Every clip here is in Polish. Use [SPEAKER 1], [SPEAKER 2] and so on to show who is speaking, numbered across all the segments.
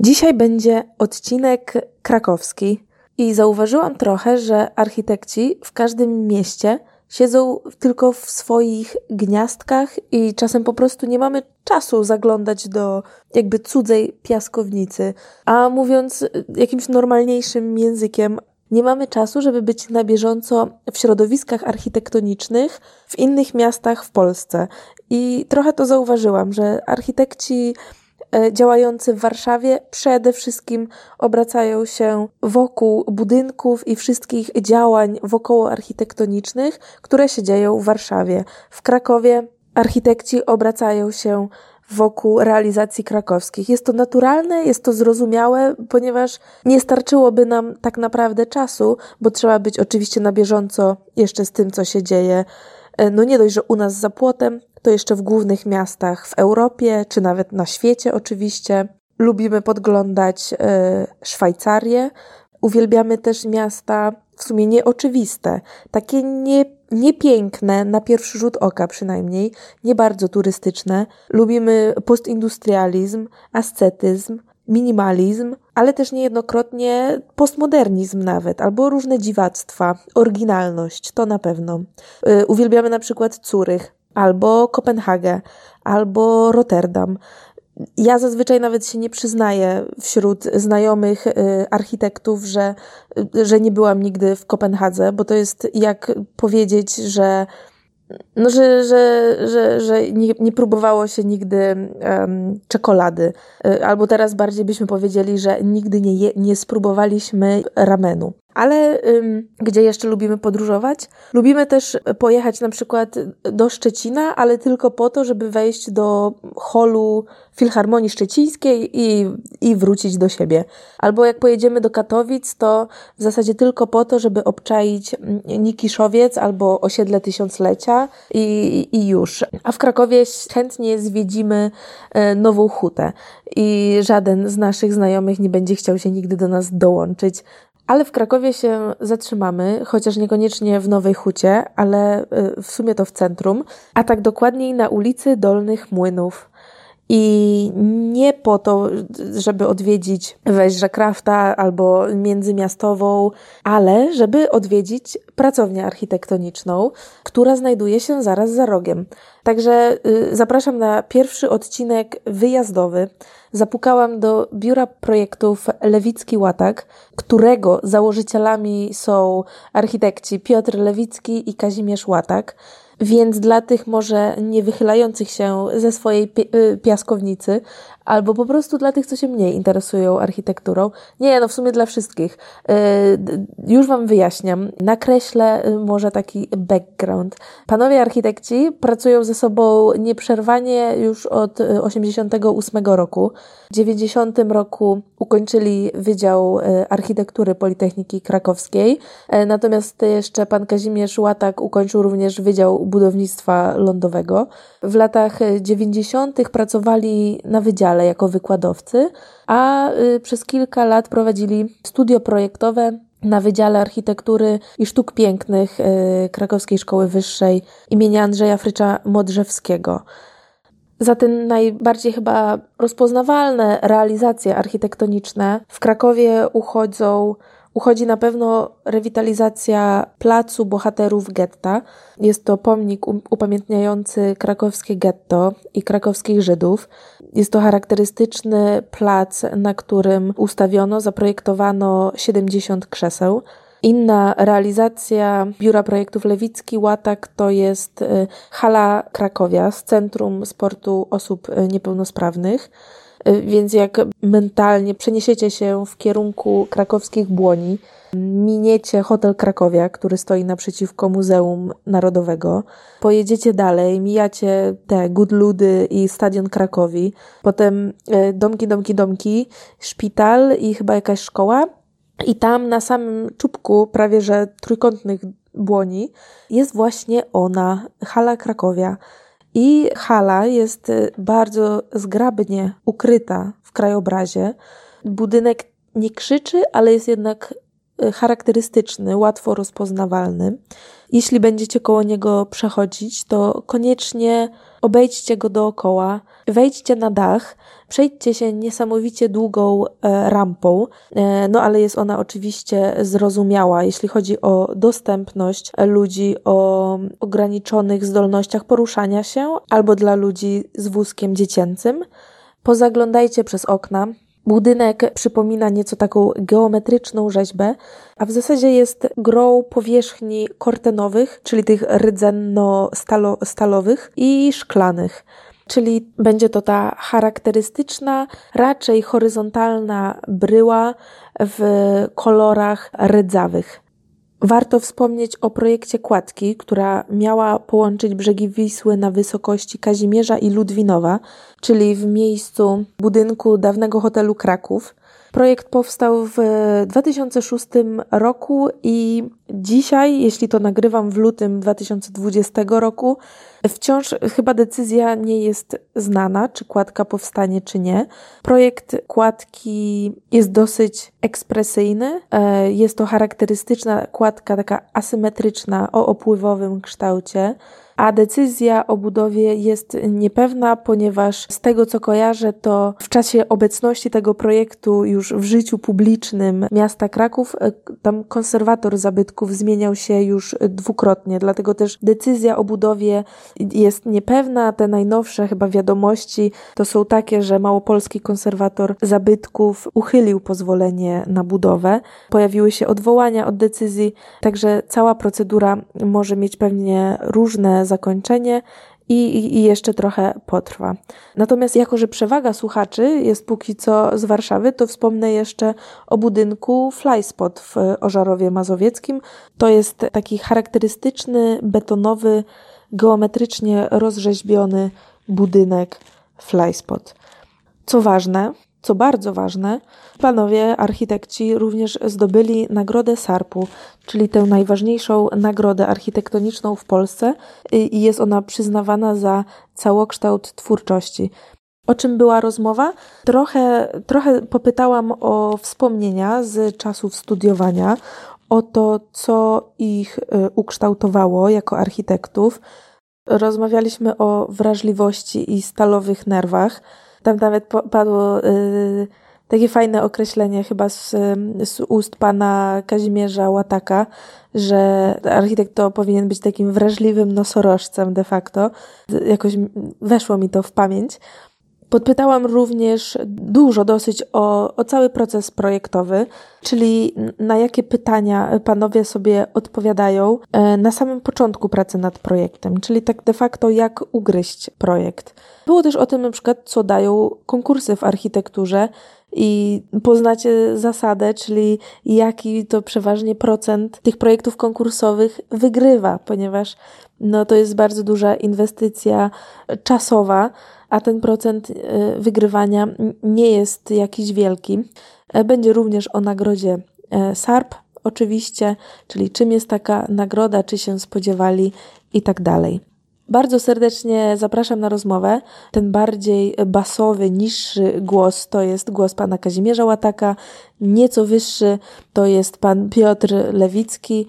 [SPEAKER 1] Dzisiaj będzie odcinek krakowski i zauważyłam trochę, że architekci w każdym mieście siedzą tylko w swoich gniazdkach i czasem po prostu nie mamy czasu zaglądać do jakby cudzej piaskownicy. A mówiąc jakimś normalniejszym językiem, nie mamy czasu, żeby być na bieżąco w środowiskach architektonicznych w innych miastach w Polsce. I trochę to zauważyłam, że architekci E, działający w Warszawie przede wszystkim obracają się wokół budynków i wszystkich działań wokoło architektonicznych, które się dzieją w Warszawie. W Krakowie architekci obracają się wokół realizacji krakowskich. Jest to naturalne, jest to zrozumiałe, ponieważ nie starczyłoby nam tak naprawdę czasu, bo trzeba być oczywiście na bieżąco jeszcze z tym, co się dzieje. E, no nie dość, że u nas za płotem, to jeszcze w głównych miastach w Europie, czy nawet na świecie oczywiście. Lubimy podglądać e, Szwajcarię. Uwielbiamy też miasta w sumie nieoczywiste, takie nie, niepiękne na pierwszy rzut oka przynajmniej, nie bardzo turystyczne. Lubimy postindustrializm, ascetyzm, minimalizm, ale też niejednokrotnie postmodernizm nawet, albo różne dziwactwa, oryginalność, to na pewno. E, uwielbiamy na przykład Curych, albo Kopenhagę, albo Rotterdam. Ja zazwyczaj nawet się nie przyznaję wśród znajomych y, architektów, że, y, że nie byłam nigdy w Kopenhadze, bo to jest jak powiedzieć, że no, że, że, że, że nie, nie próbowało się nigdy um, czekolady. Y, albo teraz bardziej byśmy powiedzieli, że nigdy nie, je, nie spróbowaliśmy ramenu. Ale ym, gdzie jeszcze lubimy podróżować? Lubimy też pojechać na przykład do Szczecina, ale tylko po to, żeby wejść do holu Filharmonii Szczecińskiej i, i wrócić do siebie. Albo jak pojedziemy do Katowic, to w zasadzie tylko po to, żeby obczaić Nikiszowiec albo osiedle tysiąclecia i, i już. A w Krakowie chętnie zwiedzimy e, Nową Hutę i żaden z naszych znajomych nie będzie chciał się nigdy do nas dołączyć, ale w Krakowie się zatrzymamy, chociaż niekoniecznie w Nowej Hucie, ale y, w sumie to w centrum, a tak dokładniej na ulicy Dolnych Młynów. I nie po to, żeby odwiedzić Weźrze Krafta albo międzymiastową, ale żeby odwiedzić pracownię architektoniczną, która znajduje się zaraz za rogiem. Także y, zapraszam na pierwszy odcinek wyjazdowy. Zapukałam do biura projektów Lewicki Łatak, którego założycielami są architekci Piotr Lewicki i Kazimierz Łatak. Więc dla tych może nie wychylających się ze swojej y, piaskownicy, albo po prostu dla tych, co się mniej interesują architekturą. Nie, no w sumie dla wszystkich. Y, już Wam wyjaśniam. Nakreślę y, może taki background. Panowie architekci pracują ze sobą nieprzerwanie już od 88 roku. W 90 roku ukończyli Wydział Architektury Politechniki Krakowskiej, natomiast jeszcze pan Kazimierz Łatak ukończył również Wydział budownictwa lądowego. W latach 90. pracowali na wydziale jako wykładowcy, a y, przez kilka lat prowadzili studio projektowe na Wydziale Architektury i Sztuk Pięknych y, Krakowskiej Szkoły Wyższej imienia Andrzeja Frycza Modrzewskiego. Za te najbardziej chyba rozpoznawalne realizacje architektoniczne w Krakowie uchodzą uchodzi na pewno rewitalizacja placu bohaterów getta. Jest to pomnik upamiętniający krakowskie getto i krakowskich Żydów. Jest to charakterystyczny plac, na którym ustawiono, zaprojektowano 70 krzeseł. Inna realizacja Biura Projektów Lewicki Łatak to jest y, hala Krakowia z Centrum Sportu Osób Niepełnosprawnych. Y, więc jak mentalnie przeniesiecie się w kierunku krakowskich błoni, miniecie hotel Krakowia, który stoi naprzeciwko Muzeum Narodowego, pojedziecie dalej, mijacie te Gudludy i Stadion Krakowi, potem y, domki, domki, domki, szpital i chyba jakaś szkoła. I tam na samym czubku, prawie że trójkątnych błoni, jest właśnie ona, hala Krakowia. I hala jest y, bardzo zgrabnie ukryta w krajobrazie. Budynek nie krzyczy, ale jest jednak y, charakterystyczny, łatwo rozpoznawalny. Jeśli będziecie koło niego przechodzić, to koniecznie obejdźcie go dookoła, wejdźcie na dach, przejdźcie się niesamowicie długą e, rampą, e, no ale jest ona oczywiście zrozumiała, jeśli chodzi o dostępność ludzi o ograniczonych zdolnościach poruszania się albo dla ludzi z wózkiem dziecięcym. Pozaglądajcie przez okna, Budynek przypomina nieco taką geometryczną rzeźbę, a w zasadzie jest grą powierzchni kortenowych, czyli tych rdzenno-stalowych i szklanych. Czyli będzie to ta charakterystyczna, raczej horyzontalna bryła w kolorach rdzawych. Warto wspomnieć o projekcie Kładki, która miała połączyć brzegi Wisły na wysokości Kazimierza i Ludwinowa, czyli w miejscu budynku dawnego hotelu Kraków. Projekt powstał w 2006 roku i dzisiaj, jeśli to nagrywam w lutym 2020 roku, wciąż chyba decyzja nie jest znana, czy kładka powstanie, czy nie. Projekt kładki jest dosyć ekspresyjny. E, jest to charakterystyczna kładka, taka asymetryczna, o opływowym kształcie a decyzja o budowie jest niepewna, ponieważ z tego co kojarzę, to w czasie obecności tego projektu już w życiu publicznym miasta Kraków, e, tam konserwator zabytków zmieniał się już dwukrotnie, dlatego też decyzja o budowie jest niepewna. Te najnowsze chyba wiadomości to są takie, że małopolski konserwator zabytków uchylił pozwolenie na budowę. Pojawiły się odwołania od decyzji, także cała procedura może mieć pewnie różne zakończenie i, i, jeszcze trochę potrwa. Natomiast jako, że przewaga słuchaczy jest póki co z Warszawy, to wspomnę jeszcze o budynku Flyspot w Ożarowie Mazowieckim. To jest taki charakterystyczny, betonowy, geometrycznie rozrzeźbiony budynek Flyspot. Co ważne, co bardzo ważne, panowie architekci również zdobyli Nagrodę Sarpu, czyli tę najważniejszą nagrodę architektoniczną w Polsce i jest ona przyznawana za całokształt twórczości. O czym była rozmowa? Trochę, trochę popytałam o wspomnienia z czasów studiowania, o to, co ich y, ukształtowało jako architektów. Rozmawialiśmy o wrażliwości i stalowych nerwach tam nawet padło y, takie fajne określenie chyba z, z ust pana Kazimierza Łataka, że architekt to powinien być takim wrażliwym nosorożcem de facto. Jakoś weszło mi to w pamięć. Podpytałam również dużo dosyć o, o cały proces projektowy, czyli na jakie pytania panowie sobie odpowiadają e, na samym początku pracy nad projektem, czyli tak de facto jak ugryźć projekt. Było też o tym na przykład, co dają konkursy w architekturze i poznacie zasadę, czyli jaki to przeważnie procent tych projektów konkursowych wygrywa, ponieważ no, to jest bardzo duża inwestycja czasowa, a ten procent y, wygrywania nie jest jakiś wielki. E, będzie również o nagrodzie e, SARP, oczywiście, czyli czym jest taka nagroda, czy się spodziewali i tak dalej. Bardzo serdecznie zapraszam na rozmowę. Ten bardziej basowy, niższy głos to jest głos pana Kazimierza Łataka, nieco wyższy to jest pan Piotr Lewicki,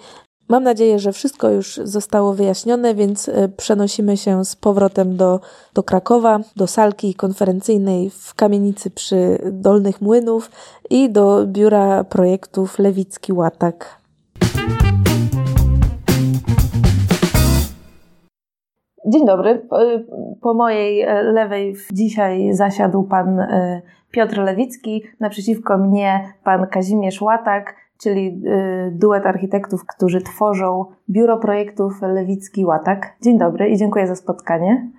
[SPEAKER 1] Mam nadzieję, że wszystko już zostało wyjaśnione, więc e, przenosimy się z powrotem do, do Krakowa, do salki konferencyjnej w kamienicy przy Dolnych Młynów i do biura projektów Lewicki Łatak. Dzień dobry. Po mojej e, lewej dzisiaj zasiadł pan e, Piotr Lewicki, naprzeciwko mnie pan Kazimierz Łatak, czyli y, duet architektów, którzy tworzą biuro projektów Lewicki Łatak. Dzień dobry i dziękuję za spotkanie.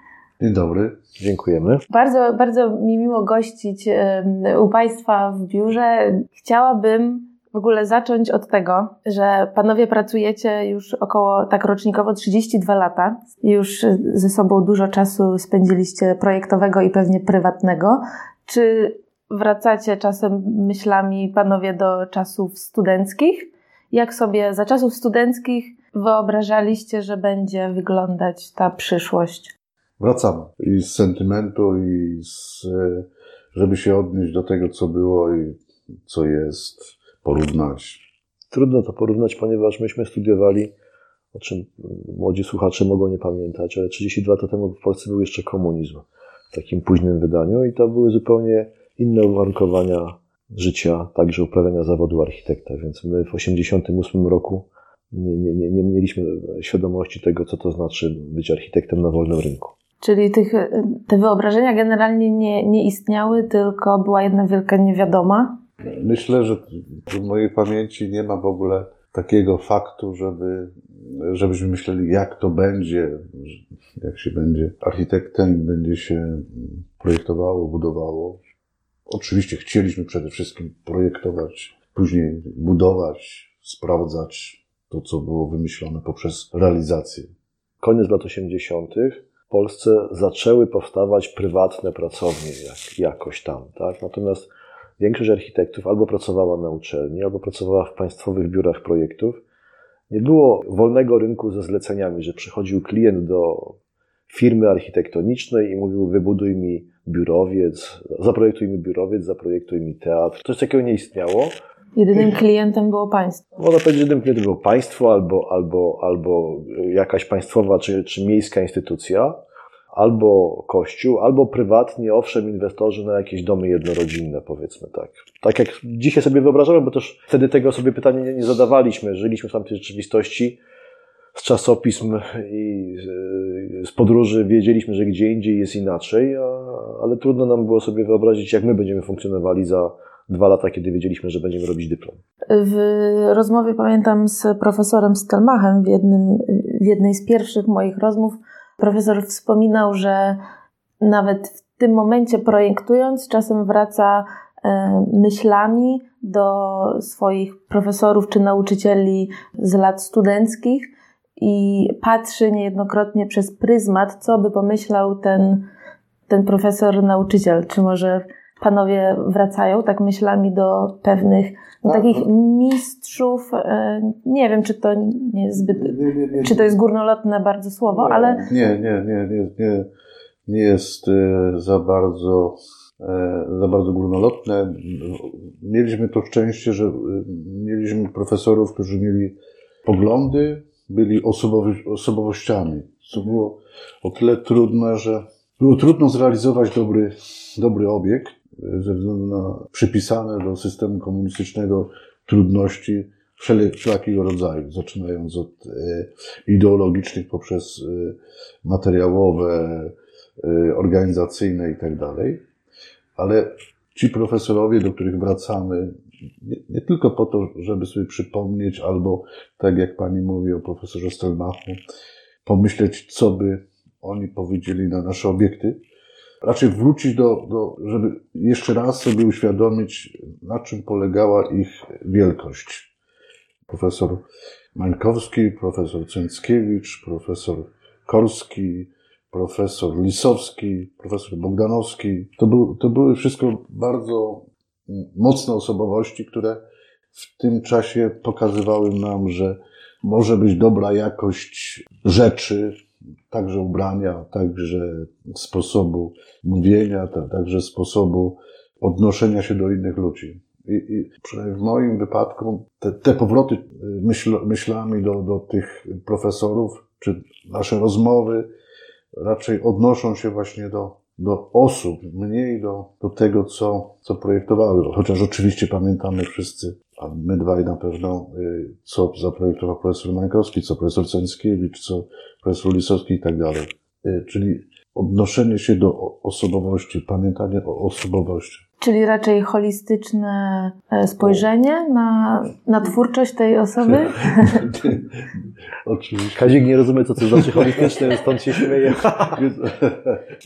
[SPEAKER 2] Dzień dobry, dziękujemy.
[SPEAKER 1] Bardzo, bardzo mi miło gościć y, u Państwa w biurze. Chciałabym w ogóle zacząć od tego, że panowie pracujecie już około tak rocznikowo 32 lata. Już ze sobą dużo czasu spędziliście projektowego i pewnie prywatnego. Czy wracacie czasem myślami, panowie, do czasów studenckich. Jak sobie za czasów studenckich wyobrażaliście, że będzie wyglądać ta przyszłość?
[SPEAKER 2] Wracamy i z sentymentu, i z, żeby się odnieść do tego, co było i co jest, porównać.
[SPEAKER 3] Trudno to porównać, ponieważ myśmy studiowali, o czym młodzi słuchacze mogą nie pamiętać, ale 32 lata temu w Polsce był jeszcze komunizm w takim późnym wydaniu i to były zupełnie inne uwarunkowania życia, także uprawiania zawodu architekta. Więc my w 1988 roku nie, nie, nie, nie mieliśmy świadomości tego, co to znaczy być architektem na wolnym rynku.
[SPEAKER 4] Czyli tych, te wyobrażenia generalnie nie, nie istniały, tylko była jedna wielka niewiadoma.
[SPEAKER 2] Myślę, że w mojej pamięci nie ma w ogóle takiego faktu, żeby, żebyśmy myśleli, jak to będzie, jak się będzie architektem, będzie się projektowało, budowało. Oczywiście chcieliśmy przede wszystkim projektować, później budować, sprawdzać to, co było wymyślone poprzez realizację.
[SPEAKER 3] Koniec lat 80. w Polsce zaczęły powstawać prywatne pracownie jak, jakoś tam, tak? Natomiast większość architektów albo pracowała na uczelni, albo pracowała w państwowych biurach projektów. Nie było wolnego rynku ze zleceniami, że przychodził klient do firmy architektonicznej i mówił: Wybuduj mi biurowiec, zaprojektuj mi biurowiec, zaprojektuj mi teatr. Coś takiego nie istniało.
[SPEAKER 4] Jedynym klientem było państwo.
[SPEAKER 3] Można powiedzieć, że jedynym klientem było państwo albo, albo, albo jakaś państwowa czy, czy miejska instytucja albo kościół, albo prywatnie, owszem, inwestorzy na jakieś domy jednorodzinne, powiedzmy tak. Tak jak dzisiaj sobie wyobrażamy, bo też wtedy tego sobie pytania nie, nie zadawaliśmy. Żyliśmy w tamtej rzeczywistości z czasopism i z podróży wiedzieliśmy, że gdzie indziej jest inaczej, a, ale trudno nam było sobie wyobrazić, jak my będziemy funkcjonowali za dwa lata, kiedy wiedzieliśmy, że będziemy robić dyplom.
[SPEAKER 4] W rozmowie pamiętam z profesorem Stelmachem w, jednym, w jednej z pierwszych moich rozmów Profesor wspominał, że nawet w tym momencie projektując, czasem wraca e, myślami do swoich profesorów czy nauczycieli z lat studenckich i patrzy niejednokrotnie przez pryzmat, co by pomyślał ten, ten profesor, nauczyciel. Czy może panowie wracają tak myślami do pewnych no, tak, takich no. mistrzów. E, nie wiem, czy to nie jest zbyt, nie, nie, nie, czy to jest górnolotne bardzo słowo, ale.
[SPEAKER 2] Nie, nie, nie, nie, nie, jest e, za bardzo, e, za bardzo górnolotne. Mieliśmy to szczęście, że mieliśmy profesorów, którzy mieli poglądy, byli osobowości, osobowościami, co było o tyle trudne, że było trudno zrealizować dobry, dobry obiekt, ze względu na przypisane do systemu komunistycznego trudności wszelkiego rodzaju, zaczynając od e, ideologicznych poprzez e, materiałowe, e, organizacyjne i tak. Ale ci profesorowie, do których wracamy, nie, nie, tylko po to, żeby sobie przypomnieć, albo tak jak pani mówi o profesorze Stelmachu, pomyśleć, co by oni powiedzieli na nasze obiekty, raczej wrócić do, do, żeby jeszcze raz sobie uświadomić, na czym polegała ich wielkość. Profesor Mańkowski, profesor Cęckiewicz, profesor Korski, profesor Lisowski, profesor Bogdanowski. To, był, to były wszystko bardzo mocne osobowości, które w tym czasie pokazywały nam, że może być dobra jakość rzeczy, także ubrania, także sposobu mówienia, także sposobu odnoszenia się do innych ludzi. I, i przynajmniej w moim wypadku te, te powroty y, myśl, myślami do, do tych profesorów, czy nasze rozmowy raczej odnoszą się właśnie do, do osób, mniej do, do tego, co, co projektowały. Chociaż oczywiście pamiętamy wszyscy a my dwaj na pewno, y, co zaprojektował profesor Mańkowski, co profesor Cęckiewicz, co profesor Lisowski i tak dalej. Y, czyli odnoszenie się do osobowości, pamiętanie o osobowości.
[SPEAKER 4] Czyli raczej holistyczne e, spojrzenie na, na twórczość tej osoby?
[SPEAKER 3] Oczywiście. Kazik nie rozumie, co to znaczy holistyczne, stąd się śmieje.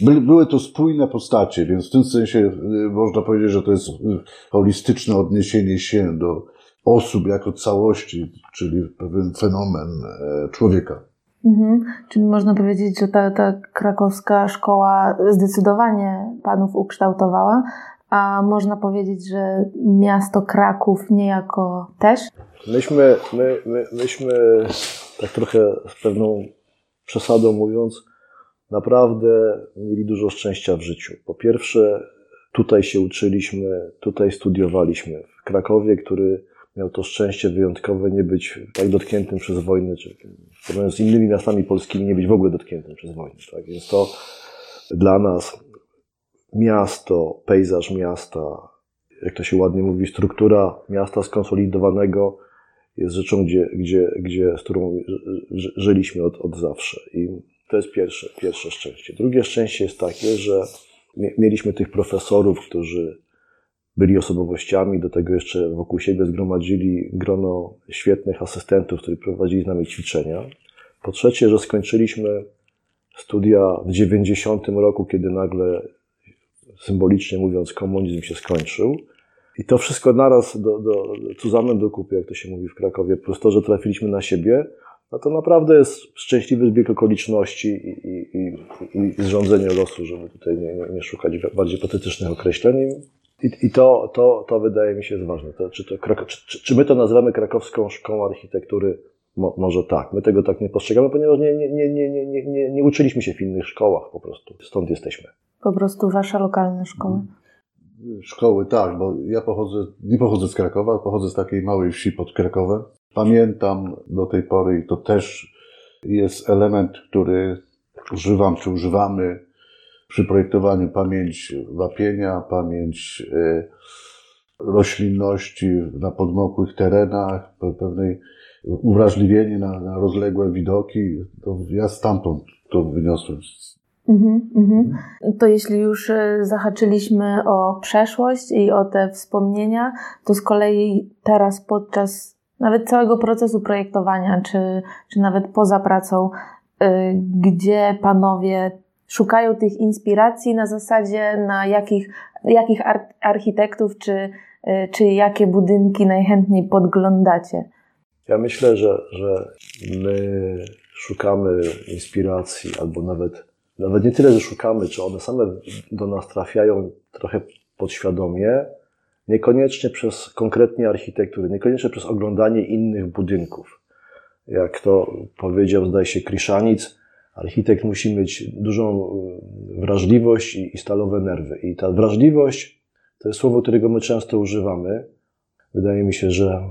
[SPEAKER 2] Były to spójne postacie, więc w tym sensie y, można powiedzieć, że to jest holistyczne odniesienie się do osób jako całości, czyli pewien fenomen e, człowieka.
[SPEAKER 4] Mhm. Czyli można powiedzieć, że ta, ta krakowska szkoła zdecydowanie panów ukształtowała, a można powiedzieć, że miasto Kraków niejako też?
[SPEAKER 3] Myśmy, my, my, myśmy tak trochę z pewną przesadą mówiąc, naprawdę mieli dużo szczęścia w życiu. Po pierwsze, tutaj się uczyliśmy, tutaj studiowaliśmy. W Krakowie, który miał to szczęście wyjątkowe nie być tak dotkniętym przez wojnę, czy z innymi miastami polskimi nie być w ogóle dotkniętym przez wojnę. Tak? Więc to dla nas miasto, pejzaż miasta, jak to się ładnie mówi, struktura miasta skonsolidowanego jest rzeczą, gdzie, gdzie, gdzie, z którą żyliśmy od, od zawsze. I to jest pierwsze, pierwsze szczęście. Drugie szczęście jest takie, że mieliśmy tych profesorów, którzy byli osobowościami, do tego jeszcze wokół siebie zgromadzili grono świetnych asystentów, którzy prowadzili z nami ćwiczenia. Po trzecie, że skończyliśmy studia w 90 roku, kiedy nagle, symbolicznie mówiąc, komunizm się skończył. I to wszystko naraz do, do, zusammen do kupy, jak to się mówi w Krakowie, plus to, że trafiliśmy na siebie, no to naprawdę jest szczęśliwy zbieg okoliczności i, i, i, i zrządzenie losu, żeby tutaj nie, nie, nie szukać bardziej patetycznych określeń. I, i to, to, to wydaje mi się jest ważne. To, czy, to, czy, czy my to nazywamy krakowską szkołą architektury? Mo, może tak. My tego tak nie postrzegamy, ponieważ nie, nie, nie, nie, nie, nie, nie uczyliśmy się w innych szkołach po prostu. Stąd jesteśmy.
[SPEAKER 1] Po prostu wasza lokalna szkoła.
[SPEAKER 2] Szkoły, tak, bo ja pochodzę, nie pochodzę z Krakowa, pochodzę z takiej małej wsi pod Krakowem. Pamiętam do tej pory i to też jest element, który używam, czy używamy przy projektowaniu pamięć wapienia, pamięć y, roślinności na podmokłych terenach, pewnej uwrażliwienie na, na rozległe widoki. To ja stamtąd to wyniosłem.
[SPEAKER 1] Mhm, mhm. To jeśli już y, zahaczyliśmy o przeszłość i o te wspomnienia, to z kolei teraz podczas nawet całego procesu projektowania, czy, czy nawet poza pracą, y, gdzie panowie szukają tych inspiracji na zasadzie, na jakich, jakich architektów czy, y, czy jakie budynki najchętniej podglądacie?
[SPEAKER 3] Ja myślę, że, że my szukamy inspiracji, albo nawet, nawet nie tyle, że szukamy, czy one same do nas trafiają trochę podświadomie, niekoniecznie przez konkretnie architektury, niekoniecznie przez oglądanie innych budynków. Jak to powiedział, zdaje się, Kriszanic, Architekt musi mieć dużą wrażliwość i, stalowe nerwy. I ta wrażliwość to jest słowo, którego my często używamy. Wydaje mi się, że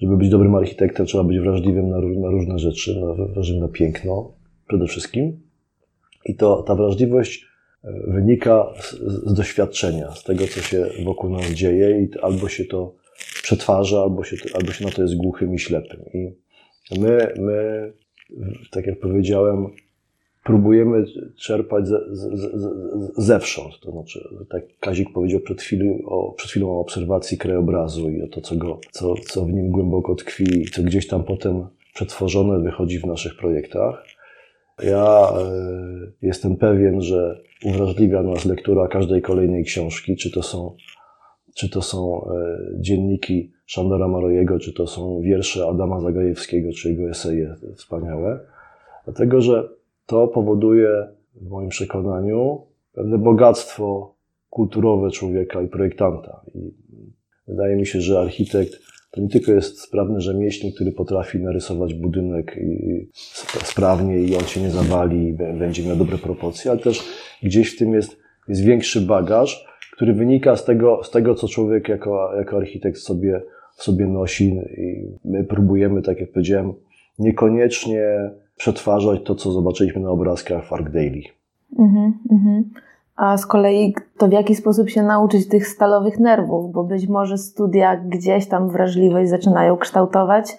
[SPEAKER 3] żeby być dobrym architektem, trzeba być wrażliwym na, na różne rzeczy, na, wrażliwym na piękno przede wszystkim. I to, ta wrażliwość e, wynika z, z, doświadczenia, z tego, co się wokół nas dzieje i albo się to przetwarza, albo się, albo się na to jest głuchym i ślepym. I my, my tak jak powiedziałem, próbujemy czerpać ze, ze, ze, zewsząd. To znaczy, tak Kazik powiedział przed chwilą, o, przed chwilą o obserwacji krajobrazu i o to, co, go, co, co w nim głęboko tkwi, co gdzieś tam potem przetworzone wychodzi w naszych projektach. Ja y, jestem pewien, że uwrażliwia nas lektura każdej kolejnej książki, czy to są, czy to są y, dzienniki Szandora Marojego, czy to są wiersze Adama Zagajewskiego, czy jego eseje wspaniałe. Dlatego, że to powoduje, w moim przekonaniu, pewne bogactwo kulturowe człowieka i projektanta. I wydaje mi się, że architekt to nie tylko jest sprawny rzemieślnik, który potrafi narysować budynek sprawnie i on się nie zawali i będzie miał dobre proporcje, ale też gdzieś w tym jest, jest większy bagaż, który wynika z tego, z tego co człowiek jako, jako architekt sobie sobie nosi i my próbujemy, tak jak powiedziałem, niekoniecznie przetwarzać to, co zobaczyliśmy na obrazkach w Arc Daily. Mhm,
[SPEAKER 1] mhm. A z kolei to w jaki sposób się nauczyć tych stalowych nerwów, bo być może studia gdzieś tam wrażliwość zaczynają kształtować,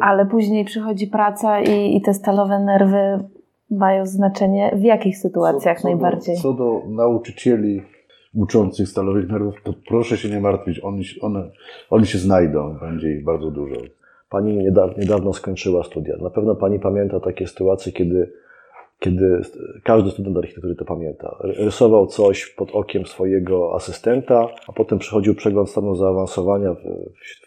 [SPEAKER 1] ale później przychodzi praca i, i te stalowe nerwy mają znaczenie w jakich sytuacjach
[SPEAKER 2] co, co
[SPEAKER 1] najbardziej?
[SPEAKER 2] Do, co do nauczycieli uczących stalowych nerwów, to proszę się nie martwić, oni, one, oni się znajdą, będzie ich bardzo dużo.
[SPEAKER 3] Pani niedawno, niedawno skończyła studia. Na pewno Pani pamięta takie sytuacje, kiedy, kiedy każdy student architektury to pamięta. Rysował coś pod okiem swojego asystenta, a potem przychodził przegląd stanu zaawansowania w,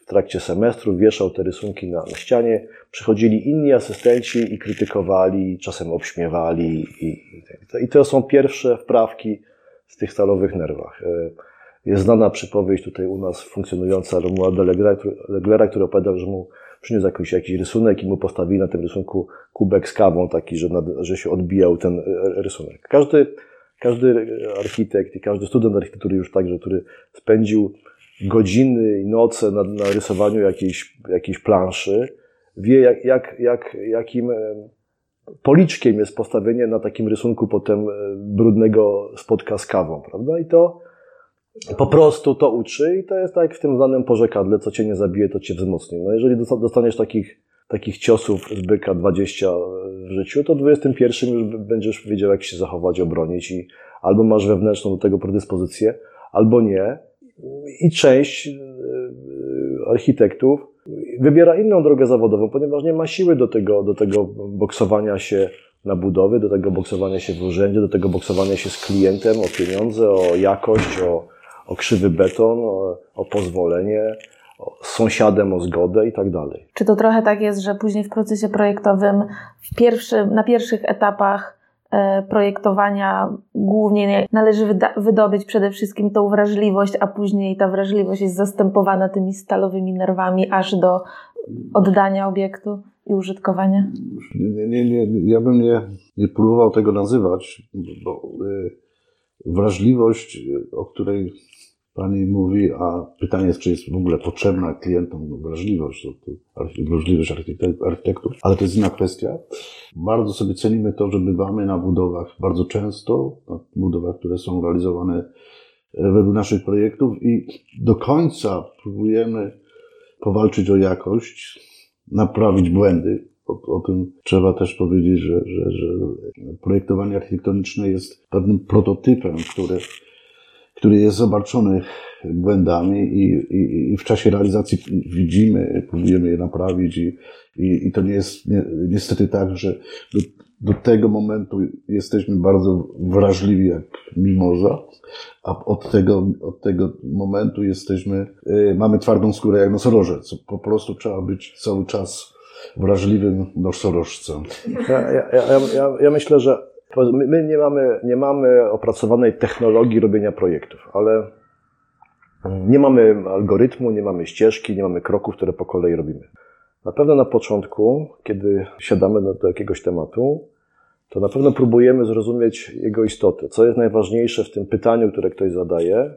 [SPEAKER 3] w trakcie semestru, wieszał te rysunki na, na ścianie. Przychodzili inni asystenci i krytykowali, czasem obśmiewali. I, i, i to są pierwsze wprawki w tych stalowych nerwach. E, jest znana przypowieść tutaj u nas funkcjonująca Romualda Leglera, który opowiadał, że mu przyniósł jakiś, jakiś rysunek i mu postawili na tym rysunku kubek z kawą, taki, że, nad, że się odbijał ten e, rysunek. Każdy, każdy architekt i każdy student architektury już także, który spędził godziny i noce na, na rysowaniu jakiejś, jakiejś planszy, wie jak, jak, jak, jakim policzkiem jest postawienie na takim rysunku potem brudnego spotka z kawą, prawda? I to po prostu to uczy i to jest tak w tym znanym porzekadle, co cię nie zabije, to cię wzmocni. No jeżeli dostaniesz takich, takich ciosów z byka 20 w życiu, to 21 już będziesz wiedział, jak się zachować, obronić i albo masz wewnętrzną do tego predyspozycję, albo nie. I część e, architektów wybiera inną drogę zawodową, ponieważ nie ma siły do tego, do tego boksowania się na budowy, do tego boksowania się w urzędzie, do tego boksowania się z klientem o pieniądze, o jakość, o, o krzywy beton, o, o pozwolenie, o, z sąsiadem o zgodę i tak dalej.
[SPEAKER 1] Czy to trochę tak jest, że później w procesie projektowym w pierwszy, na pierwszych etapach e, projektowania głównie należy wydobyć przede wszystkim tą wrażliwość, a później ta wrażliwość jest zastępowana tymi stalowymi nerwami aż do oddania obiektu i użytkowania?
[SPEAKER 2] Nie, nie, nie, ja bym nie, nie próbował tego nazywać, bo y, wrażliwość, o której Pani mówi, a pytanie jest, czy jest w ogóle potrzebna klientom wrażliwość, wrażliwość architektów, ale to jest inna kwestia. Bardzo sobie cenimy to, że bywamy na budowach bardzo często, na budowach, które są realizowane według naszych projektów i do końca próbujemy powalczyć o jakość, naprawić błędy. O, o, tym trzeba też powiedzieć, że, że, że projektowanie architektoniczne jest pewnym prototypem, który który jest zobaczony błędami i, i, i, w czasie realizacji widzimy, próbujemy je naprawić i, i, i to nie jest ni niestety tak, że do, do, tego momentu jesteśmy bardzo wrażliwi jak mimoza, a od tego, od tego momentu jesteśmy, y, mamy twardą skórę jak nosorożec. Po prostu trzeba być cały czas wrażliwym nosorożcem.
[SPEAKER 3] Ja, ja, ja, ja myślę, że My nie mamy, nie mamy opracowanej technologii robienia projektów, ale nie mamy algorytmu, nie mamy ścieżki, nie mamy kroków, które po kolei robimy. Na pewno na początku, kiedy siadamy do, jakiegoś tematu, to na pewno próbujemy zrozumieć jego istotę. Co jest najważniejsze w tym pytaniu, które ktoś zadaje,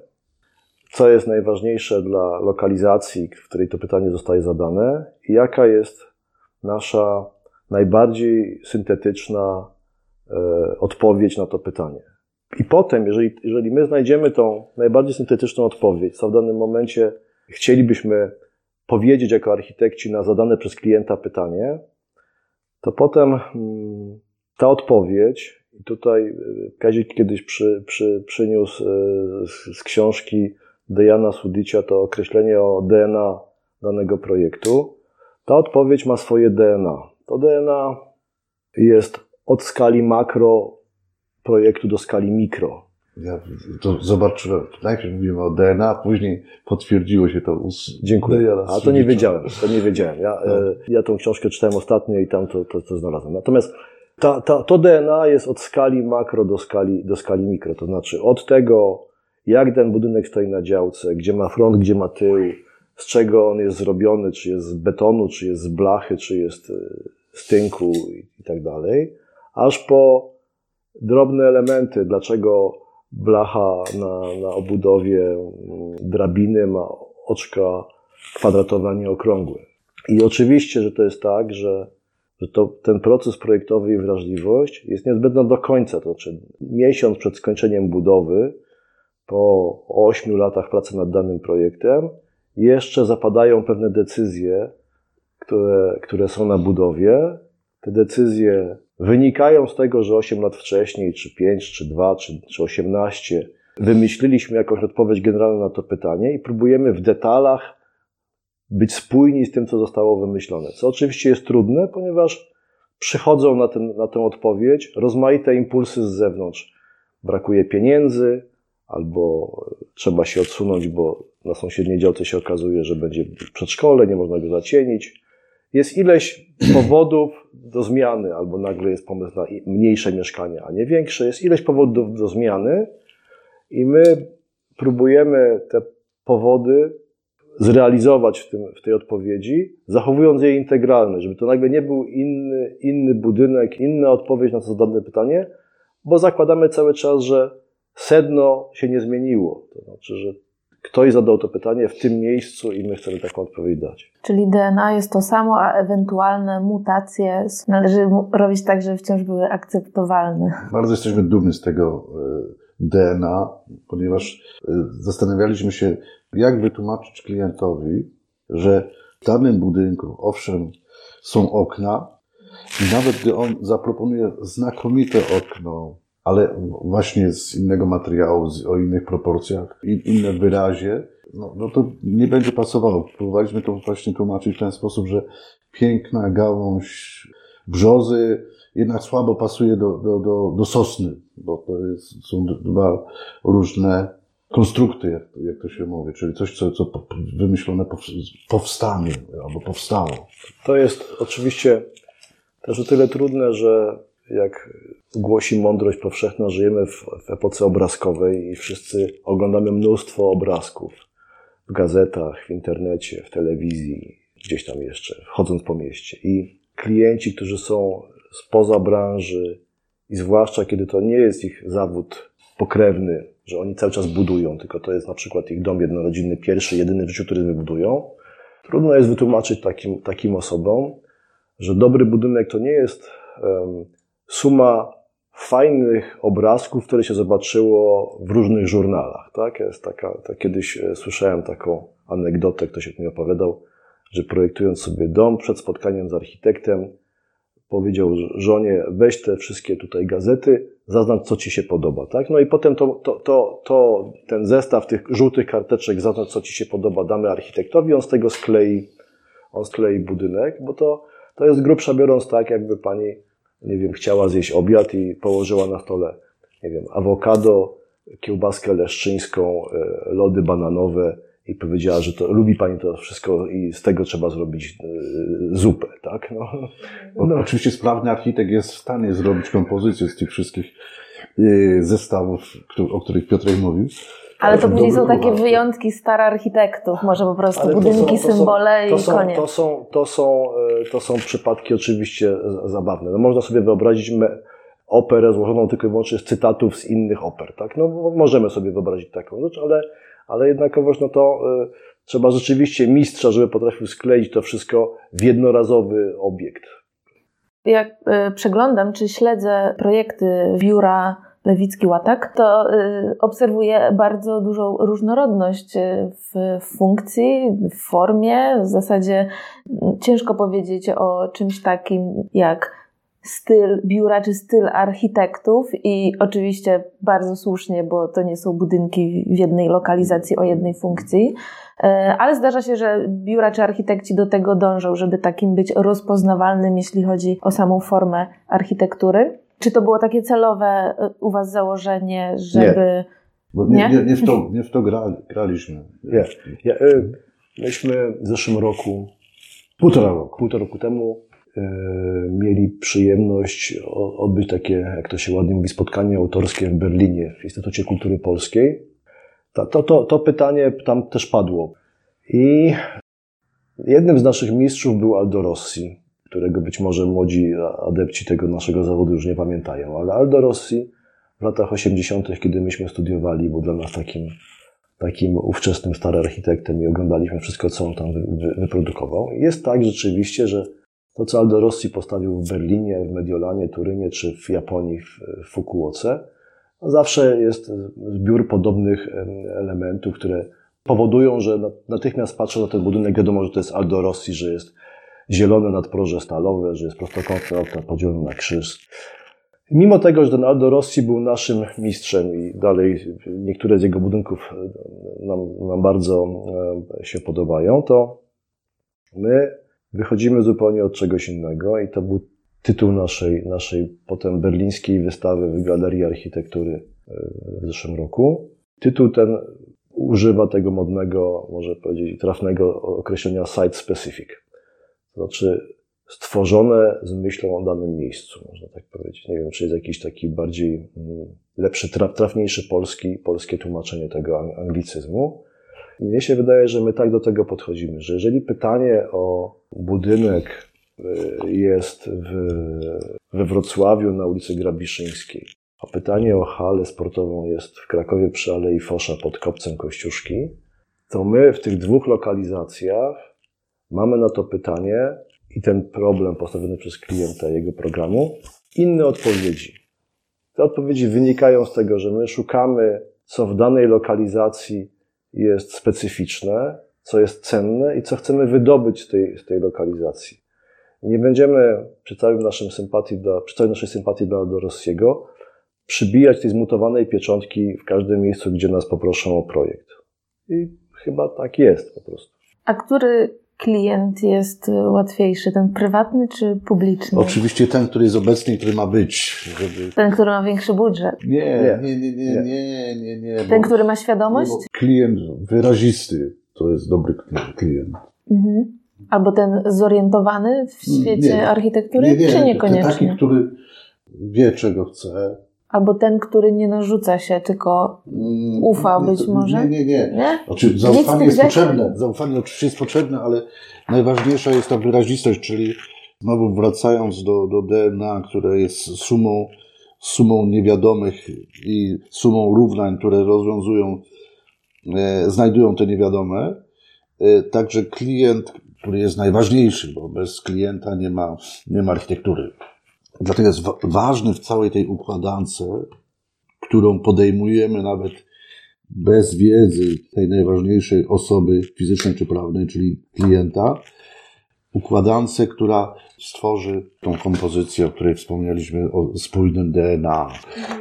[SPEAKER 3] co jest najważniejsze dla lokalizacji, w której to pytanie zostaje zadane i jaka jest nasza najbardziej syntetyczna odpowiedź na to pytanie. I potem, jeżeli, jeżeli my znajdziemy tą najbardziej syntetyczną odpowiedź, co w danym momencie chcielibyśmy powiedzieć jako architekci na zadane przez klienta pytanie, to potem mm, ta odpowiedź, i tutaj e, Kazik kiedyś przy, przy, przyniósł e, z, z książki Dejana Sudicia to określenie o DNA danego projektu, ta odpowiedź ma swoje DNA. To DNA jest od skali makro projektu do skali mikro.
[SPEAKER 2] Ja to zobaczyłem. Najpierw mówimy o DNA, później potwierdziło się to.
[SPEAKER 3] Dziękuję. A to nie wiedziałem. To nie wiedziałem. Ja, no. E, ja tą książkę czytałem ostatnio i tam to, to, to znalazłem. Natomiast ta, ta, to DNA jest od skali makro do skali, do skali mikro. To znaczy od tego, jak ten budynek stoi na działce, gdzie ma front, gdzie ma tył, z czego on jest zrobiony, czy jest z betonu, czy jest z blachy, czy jest e, z tynku i tak dalej aż po drobne elementy, dlaczego blacha na, na obudowie mm, drabiny ma oczka kwadratowe, a nie okrągłe. I oczywiście, że to jest tak, że, że to, ten proces projektowy i wrażliwość jest niezbędna do końca. To znaczy, miesiąc przed skończeniem budowy, po ośmiu latach pracy nad danym projektem, jeszcze zapadają pewne decyzje, które, które są na budowie. Te decyzje wynikają z tego, że 8 lat wcześniej, czy 5, czy 2, czy, czy 18, wymyśliliśmy jakąś odpowiedź generalną na to pytanie i próbujemy w detalach być spójni z tym, co zostało wymyślone. Co oczywiście jest trudne, ponieważ przychodzą na, ten, na tę odpowiedź rozmaite impulsy z zewnątrz. Brakuje pieniędzy, albo trzeba się odsunąć, bo na sąsiedniej działce się okazuje, że będzie przedszkole, nie można go zacienić. Jest ileś powodów do zmiany, albo nagle jest pomysł na mniejsze mieszkanie, a nie większe. Jest ileś powodów do zmiany i my próbujemy te powody zrealizować w, tym, w tej odpowiedzi, zachowując jej integralność, żeby to nagle nie był inny, inny budynek, inna odpowiedź na to zadane pytanie, bo zakładamy cały czas, że sedno się nie zmieniło. To znaczy, że ktoś zadał to pytanie w tym miejscu i my chcemy taką odpowiedź dać.
[SPEAKER 4] Czyli DNA jest to samo, a ewentualne mutacje należy robić tak, żeby wciąż były akceptowalne.
[SPEAKER 2] Bardzo jesteśmy dumni z tego e, DNA, ponieważ e, zastanawialiśmy się, jak wytłumaczyć klientowi, że w danym budynku, owszem, są okna, i nawet gdy on zaproponuje znakomite okno, ale właśnie z innego materiału, z, o innych proporcjach, in, inne wyrazie, no, no to nie będzie pasowało. Próbowaliśmy to właśnie tłumaczyć w ten sposób, że piękna gałąź brzozy jednak słabo pasuje do, do, do, do sosny, bo to jest, są dwa różne konstrukty, jak, jak to się mówi, czyli coś, co, co wymyślone powstanie albo powstało.
[SPEAKER 3] To jest oczywiście też o tyle trudne, że jak głosi mądrość powszechna, żyjemy w, w epoce obrazkowej i wszyscy oglądamy mnóstwo obrazków w gazetach, w internecie, w telewizji, gdzieś tam jeszcze, chodząc po mieście. I klienci, którzy są spoza branży, i zwłaszcza kiedy to nie jest ich zawód pokrewny, że oni cały czas budują, tylko to jest na przykład ich dom jednorodzinny, pierwszy, jedyny w życiu, który wybudują, trudno jest wytłumaczyć takim, takim osobom, że dobry budynek to nie jest um, suma fajnych obrazków, które się zobaczyło w różnych żurnalach. Tak? Jest taka, tak kiedyś e, słyszałem taką anegdotę, ktoś mi opowiadał, że projektując sobie dom przed spotkaniem z architektem, powiedział żonie, weź te wszystkie tutaj gazety, zaznacz, co ci się podoba. Tak? No i potem to, to, to, to, ten zestaw tych żółtych karteczek, zaznacz, co ci się podoba, damy architektowi, on z tego sklei, on sklei budynek, bo to, to jest grubsza biorąc tak, jakby pani nie wiem, chciała zjeść obiad i położyła na stole, nie wiem, awokado, kiełbaskę leszczyńską, e, lody bananowe i powiedziała, że to lubi pani to wszystko i z tego trzeba zrobić e, zupę, tak? No.
[SPEAKER 2] no. Oczywiście sprawny architekt jest w stanie zrobić kompozycję z tych wszystkich e, zestawów, o których Piotrek mówił.
[SPEAKER 4] Ale to później są takie wyjątki stara architektów, może po prostu Ale budynki, są, symbole
[SPEAKER 3] są,
[SPEAKER 4] i są, koniec.
[SPEAKER 3] To są, to, są, e, to są przypadki oczywiście zabawne. No można sobie wyobrazić operę złożoną tylko i wyłącznie z cytatów z innych oper, tak? No możemy sobie wyobrazić taką rzecz, ale, ale jednakowoż no to y, trzeba rzeczywiście mistrza, żeby potrafił skleić to wszystko w jednorazowy obiekt.
[SPEAKER 4] Jak y, przeglądam, czy śledzę projekty biura Lewicki Łatak, to y, obserwuję bardzo dużą różnorodność y, w funkcji, w formie. W zasadzie mm, ciężko powiedzieć o czymś takim jak styl biura czy styl architektów i oczywiście bardzo słusznie, bo to nie są budynki w jednej lokalizacji o jednej funkcji, y, ale zdarza się, że biura czy architekci do tego dążą, żeby takim być rozpoznawalnym, jeśli chodzi o samą formę architektury. Czy to było takie celowe y, u Was założenie, żeby...
[SPEAKER 2] Nie, bo nie, nie? nie w to, nie w to gra, graliśmy.
[SPEAKER 3] Nie. Ja, y, myśmy w zeszłym roku, półtora roku, półtora roku temu y, mieli przyjemność odbyć takie, jak to się ładnie mówi, spotkanie autorskie w Berlinie, w Instytucie Kultury Polskiej. To, to, to, to pytanie tam też padło. I jednym z naszych mistrzów był Aldo Rossi którego być może młodzi adepci tego naszego zawodu już nie pamiętają. Ale Aldo Rossi w latach 80., kiedy myśmy studiowali, był dla nas takim, takim ówczesnym starym architektem i oglądaliśmy wszystko, co on tam wyprodukował. Jest tak rzeczywiście, że to, co Aldo Rossi postawił w Berlinie, w Mediolanie, Turynie czy w Japonii, w Fukuoce, zawsze jest zbiór podobnych elementów, które powodują, że natychmiast patrzę na ten budynek, wiadomo, że to jest Aldo Rossi, że jest zielone nadproże stalowe, że jest prostokątny okna podzielony na krzyż. Mimo tego, że ten Aldo Rossi był naszym mistrzem i dalej niektóre z jego budynków nam, nam bardzo e, się podobają, to my wychodzimy zupełnie od czegoś innego i to był tytuł naszej, naszej potem berlińskiej wystawy w Galerii Architektury e, w zeszłym roku. Tytuł ten używa tego modnego, może powiedzieć, trafnego określenia site specific. To znaczy stworzone z myślą o danym miejscu, można tak powiedzieć. Nie wiem, czy jest jakiś taki bardziej mm, lepszy, trafniejszy polski, polskie tłumaczenie tego anglicyzmu. Mnie się wydaje, że my tak do tego podchodzimy, że jeżeli pytanie o budynek y, jest w, we Wrocławiu na ulicy Grabiszyńskiej, a pytanie o halę sportową jest w Krakowie przy Alei Fosza pod Kopcem Kościuszki, to my w tych dwóch lokalizacjach mamy na to pytanie i ten problem postawiony przez klienta jego programu inne odpowiedzi. Te odpowiedzi wynikają z tego, że my szukamy, co w danej lokalizacji jest specyficzne, co jest cenne i co chcemy wydobyć z tej, z tej lokalizacji. Nie będziemy przy całym naszym sympatii dla, przy całej naszej sympatii dla Dorosiego przybijać tej zmutowanej pieczątki w każdym miejscu, gdzie nas poproszą o projekt. I chyba tak jest po prostu.
[SPEAKER 1] A który klient jest łatwiejszy, ten prywatny czy publiczny?
[SPEAKER 2] Oczywiście ten, który jest obecny i który ma być. Żeby...
[SPEAKER 1] Ten, który ma większy budżet.
[SPEAKER 2] Nie, nie, nie, nie, nie, nie. nie,
[SPEAKER 1] ten, który ma świadomość?
[SPEAKER 2] klient wyrazisty to jest dobry klient.
[SPEAKER 1] Mhm. Albo ten zorientowany w świecie nie, architektury, nie, nie, czy niekoniecznie?
[SPEAKER 2] Ten taki, który wie, czego chce,
[SPEAKER 1] Albo ten, który nie narzuca się, tylko ufa być może?
[SPEAKER 2] Nie, nie, nie. nie? Znaczy, zaufanie jest potrzebne. Zaufanie oczywiście jest potrzebne, ale najważniejsza jest ta wyrazistość, czyli znowu wracając do, do DNA, które jest sumą, sumą niewiadomych i sumą równań, które rozwiązują, e, znajdują te niewiadome. E, także klient, który jest najważniejszy, bo bez klienta nie ma, nie ma architektury. Dlatego jest ważny w całej tej układance, którą podejmujemy nawet bez wiedzy tej najważniejszej osoby fizycznej czy prawnej, czyli klienta, układance, która stworzy tą kompozycję, o której wspomnieliśmy, o spójnym DNA.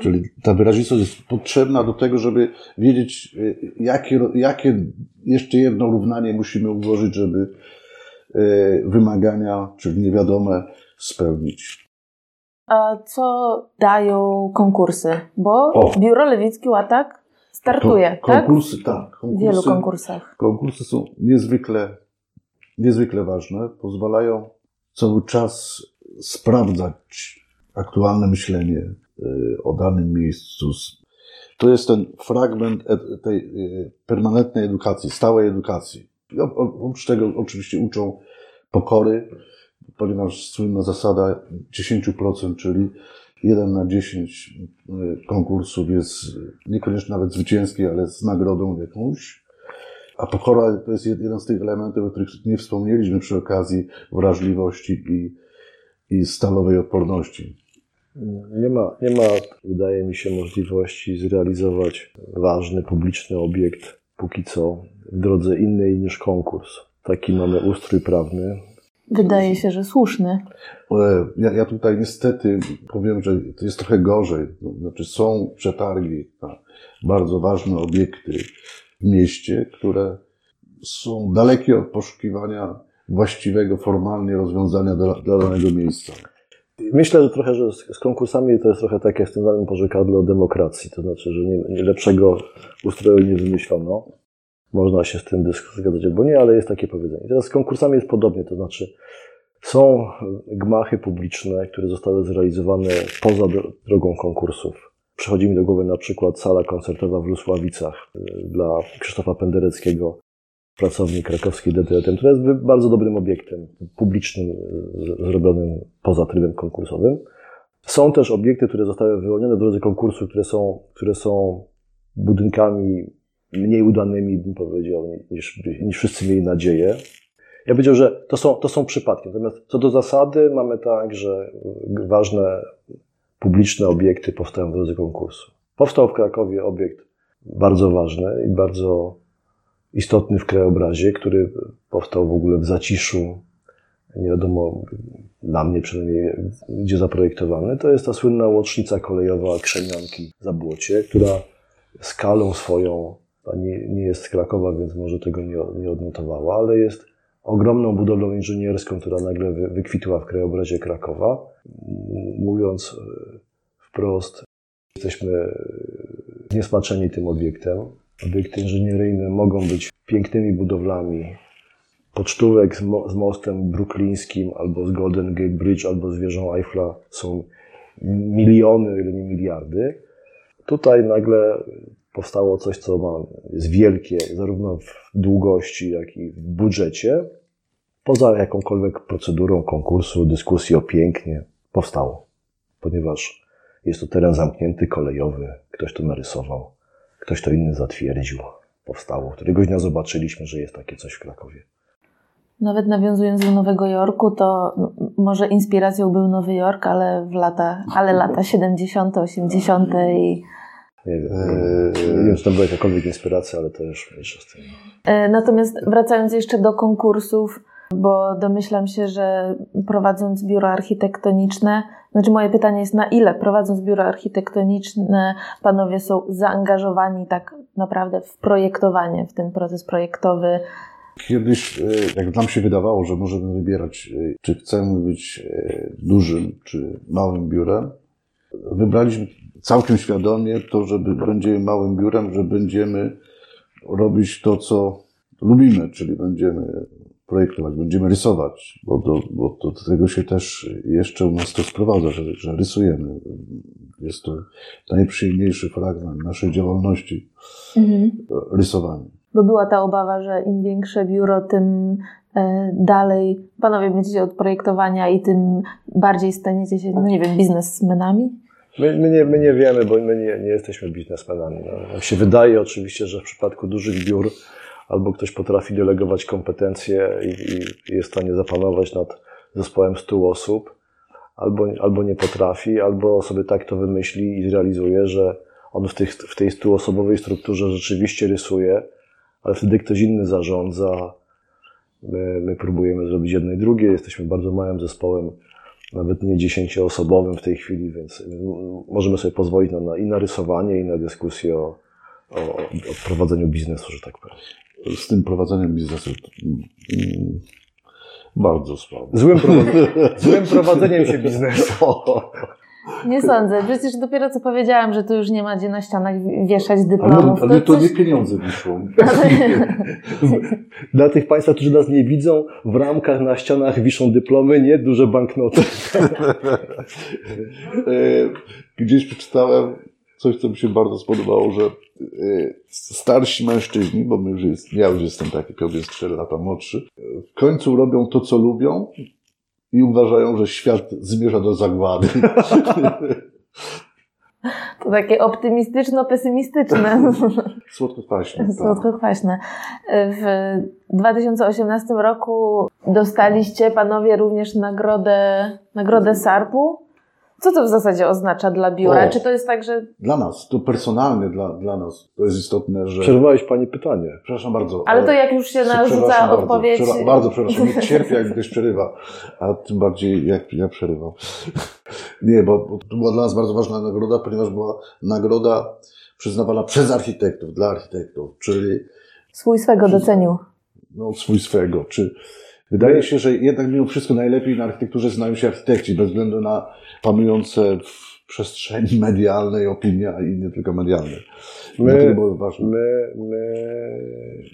[SPEAKER 2] Czyli ta wyrazistość jest potrzebna do tego, żeby wiedzieć, y, jakie, jakie jeszcze jedno równanie musimy ułożyć, żeby y, wymagania, czyli niewiadome, spełnić
[SPEAKER 1] co dają konkursy, bo o. Biuro Lewicki Łatak startuje,
[SPEAKER 2] Ko konkursy, tak? tak
[SPEAKER 1] konkursy, w wielu konkursach.
[SPEAKER 2] Konkursy są niezwykle, niezwykle ważne, pozwalają cały czas sprawdzać aktualne myślenie y, o danym miejscu. To jest ten fragment e, tej y, permanentnej edukacji, stałej edukacji. Oprócz tego oczywiście uczą pokory, ponieważ słynna zasada 10%, czyli 1 na 10 y, konkursów jest niekoniecznie nawet zwycięski, ale z nagrodą jakąś. A pokora to jest jeden z tych elementów, o których nie wspomnieliśmy przy okazji wrażliwości i, i stalowej odporności.
[SPEAKER 3] Nie ma, nie ma, wydaje mi się, możliwości zrealizować ważny publiczny obiekt póki co w drodze innej niż konkurs. Taki mamy ustrój prawny,
[SPEAKER 1] Wydaje się, że słuszny.
[SPEAKER 2] Ja, ja tutaj niestety powiem, że to jest trochę gorzej. No, znaczy są przetargi na bardzo ważne obiekty w mieście, które są dalekie od poszukiwania właściwego formalnie rozwiązania dla, dla danego miejsca.
[SPEAKER 3] Myślę, że trochę, że z, konkursami to jest trochę tak jak z tym danym pożekadle o demokracji. To znaczy, że nie, nie lepszego ustroju nie wymyślono. Można się z tym zgadzać albo nie, ale jest takie powiedzenie. Teraz z konkursami jest podobnie, to znaczy są gmachy publiczne, które zostały zrealizowane poza drogą konkursów. Przychodzi mi do głowy na przykład sala koncertowa w Lusławicach y, dla Krzysztofa Pendereckiego, pracownik krakowskiej DTM, która jest bardzo dobrym obiektem publicznym, y, zrobionym poza trybem konkursowym. Są też obiekty, które zostały wyłonione w drodze konkursu, które są, które są budynkami mniej udanymi, bym powiedział, niż, niż wszyscy mieli nadzieję. Ja powiedział, że to są, to są przypadki. Natomiast co do zasady mamy tak, że ważne publiczne obiekty powstają w drodze konkursu. Powstał w Krakowie obiekt bardzo ważny i bardzo istotny w krajobrazie, który powstał w ogóle w zaciszu, nie wiadomo, dla mnie przynajmniej, gdzie zaprojektowany. To jest ta słynna łącznica kolejowa Krzemianki Zabłocie, która skalą swoją nie, nie jest z Krakowa, więc może tego nie, nie odnotowała, ale jest ogromną budowlą inżynierską, która nagle wy, wykwitła w krajobrazie Krakowa. Mówiąc e, wprost, jesteśmy zniesmaczeni tym obiektem. Obiekty inżynieryjne mogą być pięknymi budowlami. Pocztówek z, mo z mostem bruklińskim, albo z Golden Gate Bridge, albo z wieżą Eiffla są miliony, ile nie miliardy. Tutaj nagle powstało coś, co ma, jest wielkie, zarówno w długości, jak i w budżecie, poza jakąkolwiek procedurą konkursu, dyskusji o pięknie, powstało. Ponieważ jest to teren zamknięty, kolejowy, ktoś to narysował, ktoś to inny zatwierdził. powstało. Któregoś dnia zobaczyliśmy, że jest takie coś w Krakowie.
[SPEAKER 4] Nawet nawiązując do Nowego Jorku, to może inspiracją był Nowy Jork, ale w lata, ale lata 70., 80. i
[SPEAKER 3] nie wiem, nie wiem, czy to była jakakolwiek inspiracja, ale to już mniejsza z tym.
[SPEAKER 4] E, natomiast wracając jeszcze do konkursów, bo domyślam się, że prowadząc biuro architektoniczne, znaczy moje pytanie jest, na ile prowadząc biuro architektoniczne panowie są zaangażowani tak naprawdę w projektowanie, w ten proces projektowy?
[SPEAKER 2] Kiedyś, e, jak nam się wydawało, że możemy wybierać, e, czy chcemy być dużym, czy małym biurem, wybraliśmy całkiem świadomie to, że będziemy małym biurem, że będziemy robić to, co lubimy, czyli będziemy projektować, będziemy rysować, bo do, bo do tego się też jeszcze u nas to sprowadza, że, że rysujemy. Jest to najprzyjemniejszy fragment naszej działalności, mhm. rysowanie.
[SPEAKER 4] Bo była ta obawa, że im większe biuro, tym e, dalej panowie będziecie od projektowania i tym bardziej staniecie się, no nie wiem, biznesmenami?
[SPEAKER 3] My, my, nie, my nie wiemy, bo my nie, nie jesteśmy biznesmenami. No. Nam się wydaje oczywiście, że w przypadku dużych biur albo ktoś potrafi delegować kompetencje i, i jest w stanie zapanować nad zespołem 100 osób, albo, albo nie potrafi, albo sobie tak to wymyśli i zrealizuje, że on w, tych, w tej 100-osobowej strukturze rzeczywiście rysuje, ale wtedy ktoś inny zarządza. My, my próbujemy zrobić jedno i drugie. Jesteśmy bardzo małym zespołem nawet nie dziesięcioosobowym w tej chwili, więc możemy sobie pozwolić na, na, i na rysowanie, i na dyskusję o, o, o prowadzeniu biznesu, że tak powiem.
[SPEAKER 2] Z tym prowadzeniem biznesu mm, bardzo słabo.
[SPEAKER 3] Złym, prowadzeniem, złym prowadzeniem się biznesu.
[SPEAKER 4] Nie sądzę. Przecież dopiero co powiedziałam, że tu już nie ma gdzie na ścianach wieszać dyplomów.
[SPEAKER 2] Ale, ale to, coś... nie pieniądze wiszą.
[SPEAKER 3] Dla tych Państwa, którzy nas nie widzą, w ramkach na ścianach wiszą dyplomy, nie duże banknoty.
[SPEAKER 2] E, gdzieś przeczytałem coś, co mi się bardzo spodobało, że e, starsi mężczyźni, bo my już jest, ja już jestem taki, Piotr jest 4 lata młodszy, w końcu robią to, co lubią i uważają, że świat zmierza do zagłady.
[SPEAKER 4] To takie optymistyczno-pesymistyczne.
[SPEAKER 2] Słodko-kwaśne. Tak.
[SPEAKER 4] Słodko-kwaśne. W 2018 roku dostaliście panowie również nagrodę, nagrodę SARP-u co to w zasadzie oznacza dla biura? O, Czy to jest tak, że...
[SPEAKER 2] Dla nas, to personalnie dla, dla nas, to jest istotne, że...
[SPEAKER 3] Przerwałeś Pani pytanie.
[SPEAKER 2] Przepraszam bardzo.
[SPEAKER 4] Ale to jak już się narzuca odpowiedź...
[SPEAKER 2] Bardzo, bardzo przepraszam, nie cierpię jak ktoś przerywa, a tym bardziej jak ja przerywam. Nie, bo, bo to była dla nas bardzo ważna nagroda, ponieważ była nagroda przyznawana przez architektów, dla architektów, czyli...
[SPEAKER 4] Swój swego docenił.
[SPEAKER 2] No, swój swego, czy Wydaje się, że jednak mimo wszystko najlepiej na architekturze znają się architekci, bez względu na panujące w przestrzeni medialnej opinie, a nie tylko medialnej.
[SPEAKER 3] My, my, my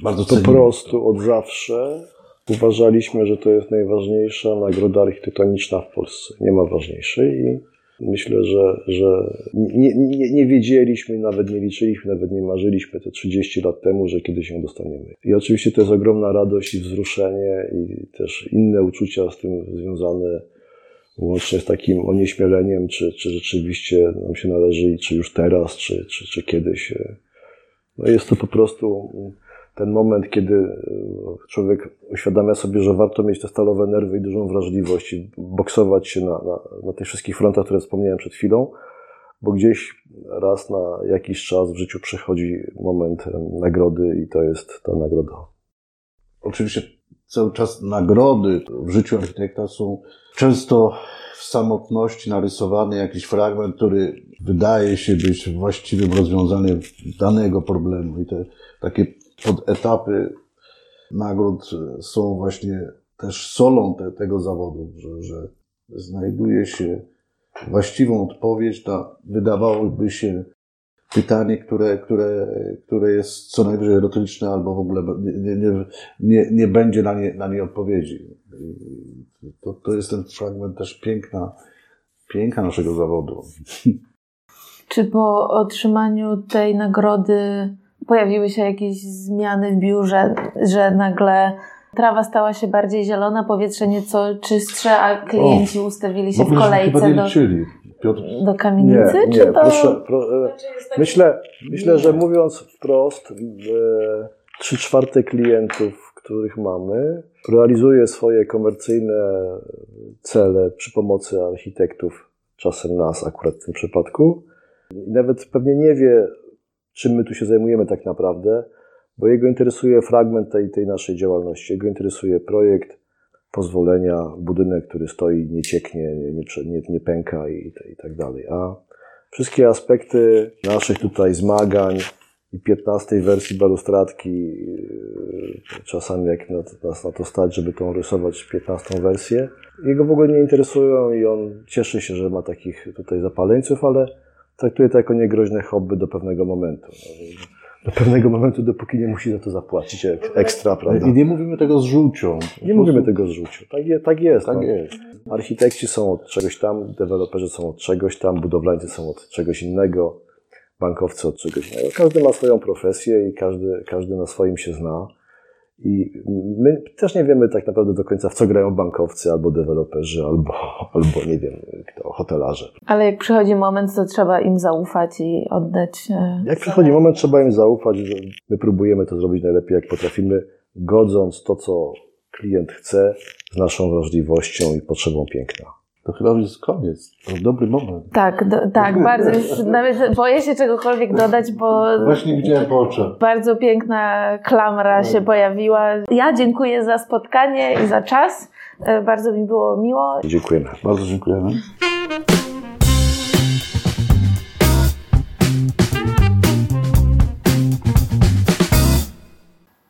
[SPEAKER 3] Bardzo po prostu od zawsze uważaliśmy, że to jest najważniejsza nagroda architektoniczna w Polsce. Nie ma ważniejszej i Myślę, że, że nie, nie, nie, wiedzieliśmy, nawet nie liczyliśmy, nawet nie marzyliśmy te 30 lat temu, że kiedyś ją dostaniemy. I oczywiście to jest ogromna radość i wzruszenie i też inne uczucia z tym związane, łącznie z takim onieśmieleniem, czy, czy rzeczywiście nam się należy czy już teraz, czy, czy, czy kiedyś. No jest to po prostu ten moment, kiedy e, człowiek uświadamia sobie, że warto mieć te stalowe nerwy i dużą wrażliwość i boksować się na, na, na tych wszystkich frontach, które wspomniałem przed chwilą, bo gdzieś raz na jakiś czas w życiu przychodzi moment nagrody i to jest ta nagroda.
[SPEAKER 2] Oczywiście cały czas nagrody w życiu architekta są często w samotności narysowany jakiś fragment, który wydaje się być właściwym rozwiązaniem danego problemu. I te takie podetapy nagród są właśnie też solą te, tego zawodu, że, że znajduje się właściwą odpowiedź na wydawałoby się pytanie, które, które, które jest co najwyżej retoryczne albo w ogóle nie, nie, nie, nie będzie na nie, na nie odpowiedzi. To, to jest ten fragment też piękna, piękna naszego zawodu.
[SPEAKER 4] Czy po otrzymaniu tej nagrody pojawiły się jakieś zmiany w biurze, że nagle trawa stała się bardziej zielona, powietrze nieco czystsze, a klienci o, ustawili się w kolejce.
[SPEAKER 2] Chyba nie liczyli. Piotr,
[SPEAKER 1] do kamienicy?
[SPEAKER 3] Nie, nie,
[SPEAKER 1] czy to...
[SPEAKER 3] proszę, pro, e, myślę, myślę, że mówiąc wprost, e, trzy czwarte klientów, których mamy, realizuje swoje komercyjne cele przy pomocy architektów, czasem nas akurat w tym przypadku. I nawet pewnie nie wie, czym my tu się zajmujemy tak naprawdę, bo jego interesuje fragment tej, tej naszej działalności. Jego interesuje projekt, pozwolenia, budynek, który stoi, nie cieknie, nie, nie, nie pęka i, i tak dalej. A wszystkie aspekty naszych tutaj zmagań i 15 wersji balustradki, yy, czasami jak nas na to stać, żeby tą rysować 15 wersję, jego w ogóle nie interesują i on cieszy się, że ma takich tutaj zapaleńców, ale traktuje to jako niegroźne hobby do pewnego momentu. No, do pewnego momentu, dopóki nie musi za to zapłacić ekstra, prawda?
[SPEAKER 2] I nie mówimy tego z żółcią.
[SPEAKER 3] Nie mówimy tego z żółcią. Tak, je, tak jest.
[SPEAKER 2] Tak
[SPEAKER 3] no.
[SPEAKER 2] jest.
[SPEAKER 3] Architekci są od czegoś tam, deweloperzy są od czegoś tam, budowlańcy są od czegoś innego, bankowcy od czegoś innego. Każdy ma swoją profesję i każdy, każdy na swoim się zna. I my też nie wiemy tak naprawdę do końca, w co grają bankowcy, albo deweloperzy, albo, albo nie wiem, kto, hotelarze.
[SPEAKER 1] Ale jak przychodzi moment, to trzeba im zaufać i oddać. e,
[SPEAKER 3] Jak przychodzi moment, trzeba im zaufać. że My próbujemy to zrobić najlepiej, jak potrafimy, godząc to, co klient chce, z naszą wrażliwością i potrzebą piękna.
[SPEAKER 2] To chyba już jest koniec. To dobry moment.
[SPEAKER 1] Tak, do, tak, bardzo. Już nawet boję się czegokolwiek dodać, bo
[SPEAKER 2] Właśnie widziałem po oczach.
[SPEAKER 1] bardzo piękna klamra się pojawiła. Ja dziękuję za spotkanie i za czas. E, Bardzo mi było miło.
[SPEAKER 3] Dziękujemy.
[SPEAKER 2] Bardzo dziękujemy.